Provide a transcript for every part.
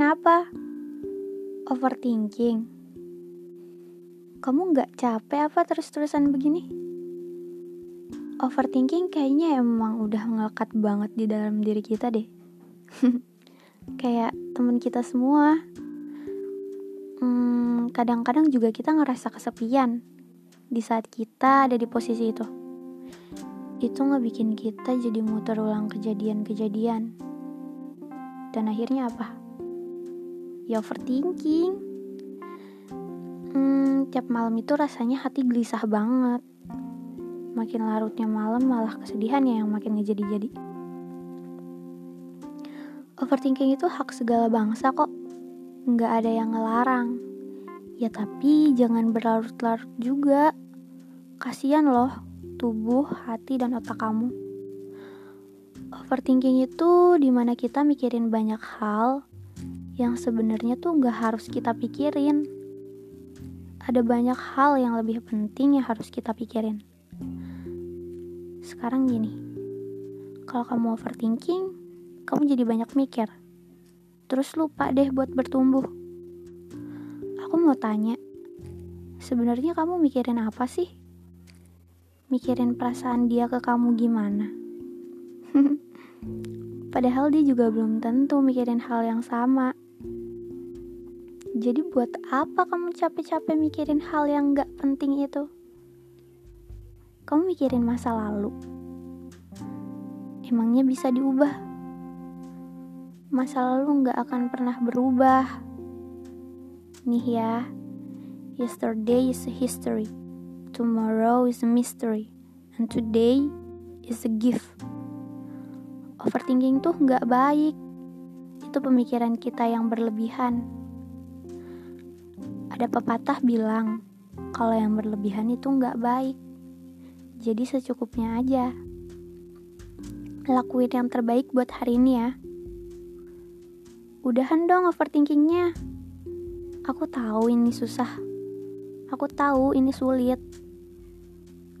kenapa? Overthinking. Kamu nggak capek apa terus-terusan begini? Overthinking kayaknya emang udah ngelekat banget di dalam diri kita deh. Kayak temen kita semua. Hmm, kadang-kadang juga kita ngerasa kesepian di saat kita ada di posisi itu. Itu ngebikin kita jadi muter ulang kejadian-kejadian. Dan akhirnya apa? Ya overthinking. Hmm, tiap malam itu rasanya hati gelisah banget. Makin larutnya malam malah kesedihan ya yang makin ngejadi-jadi. Overthinking itu hak segala bangsa kok. Nggak ada yang ngelarang. Ya tapi jangan berlarut-larut juga. Kasian loh tubuh, hati, dan otak kamu. Overthinking itu di mana kita mikirin banyak hal yang sebenarnya tuh nggak harus kita pikirin. Ada banyak hal yang lebih penting yang harus kita pikirin. Sekarang gini, kalau kamu overthinking, kamu jadi banyak mikir. Terus lupa deh buat bertumbuh. Aku mau tanya, sebenarnya kamu mikirin apa sih? Mikirin perasaan dia ke kamu gimana? Padahal dia juga belum tentu mikirin hal yang sama. Jadi buat apa kamu capek-capek mikirin hal yang gak penting itu? Kamu mikirin masa lalu. Emangnya bisa diubah? Masa lalu gak akan pernah berubah. Nih ya, yesterday is a history, tomorrow is a mystery, and today is a gift. Overthinking tuh gak baik. Itu pemikiran kita yang berlebihan ada pepatah bilang, kalau yang berlebihan itu nggak baik. Jadi secukupnya aja. Lakuin yang terbaik buat hari ini ya. Udahan dong overthinkingnya. Aku tahu ini susah. Aku tahu ini sulit.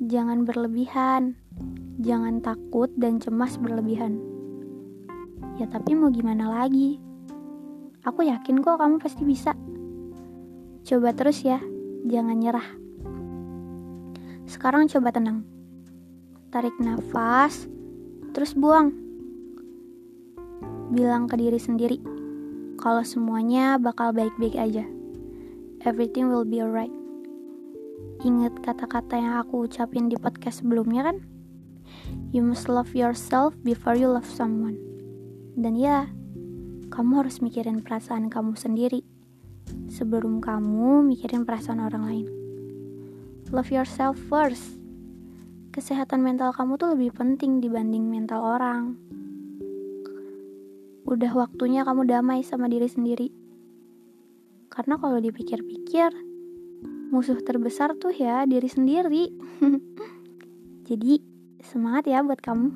Jangan berlebihan. Jangan takut dan cemas berlebihan. Ya tapi mau gimana lagi? Aku yakin kok kamu pasti bisa. Coba terus ya, jangan nyerah. Sekarang coba tenang. Tarik nafas, terus buang. Bilang ke diri sendiri, kalau semuanya bakal baik-baik aja. Everything will be alright. Ingat kata-kata yang aku ucapin di podcast sebelumnya kan? You must love yourself before you love someone. Dan ya, kamu harus mikirin perasaan kamu sendiri sebelum kamu mikirin perasaan orang lain. Love yourself first. Kesehatan mental kamu tuh lebih penting dibanding mental orang. Udah waktunya kamu damai sama diri sendiri. Karena kalau dipikir-pikir, musuh terbesar tuh ya diri sendiri. Jadi, semangat ya buat kamu.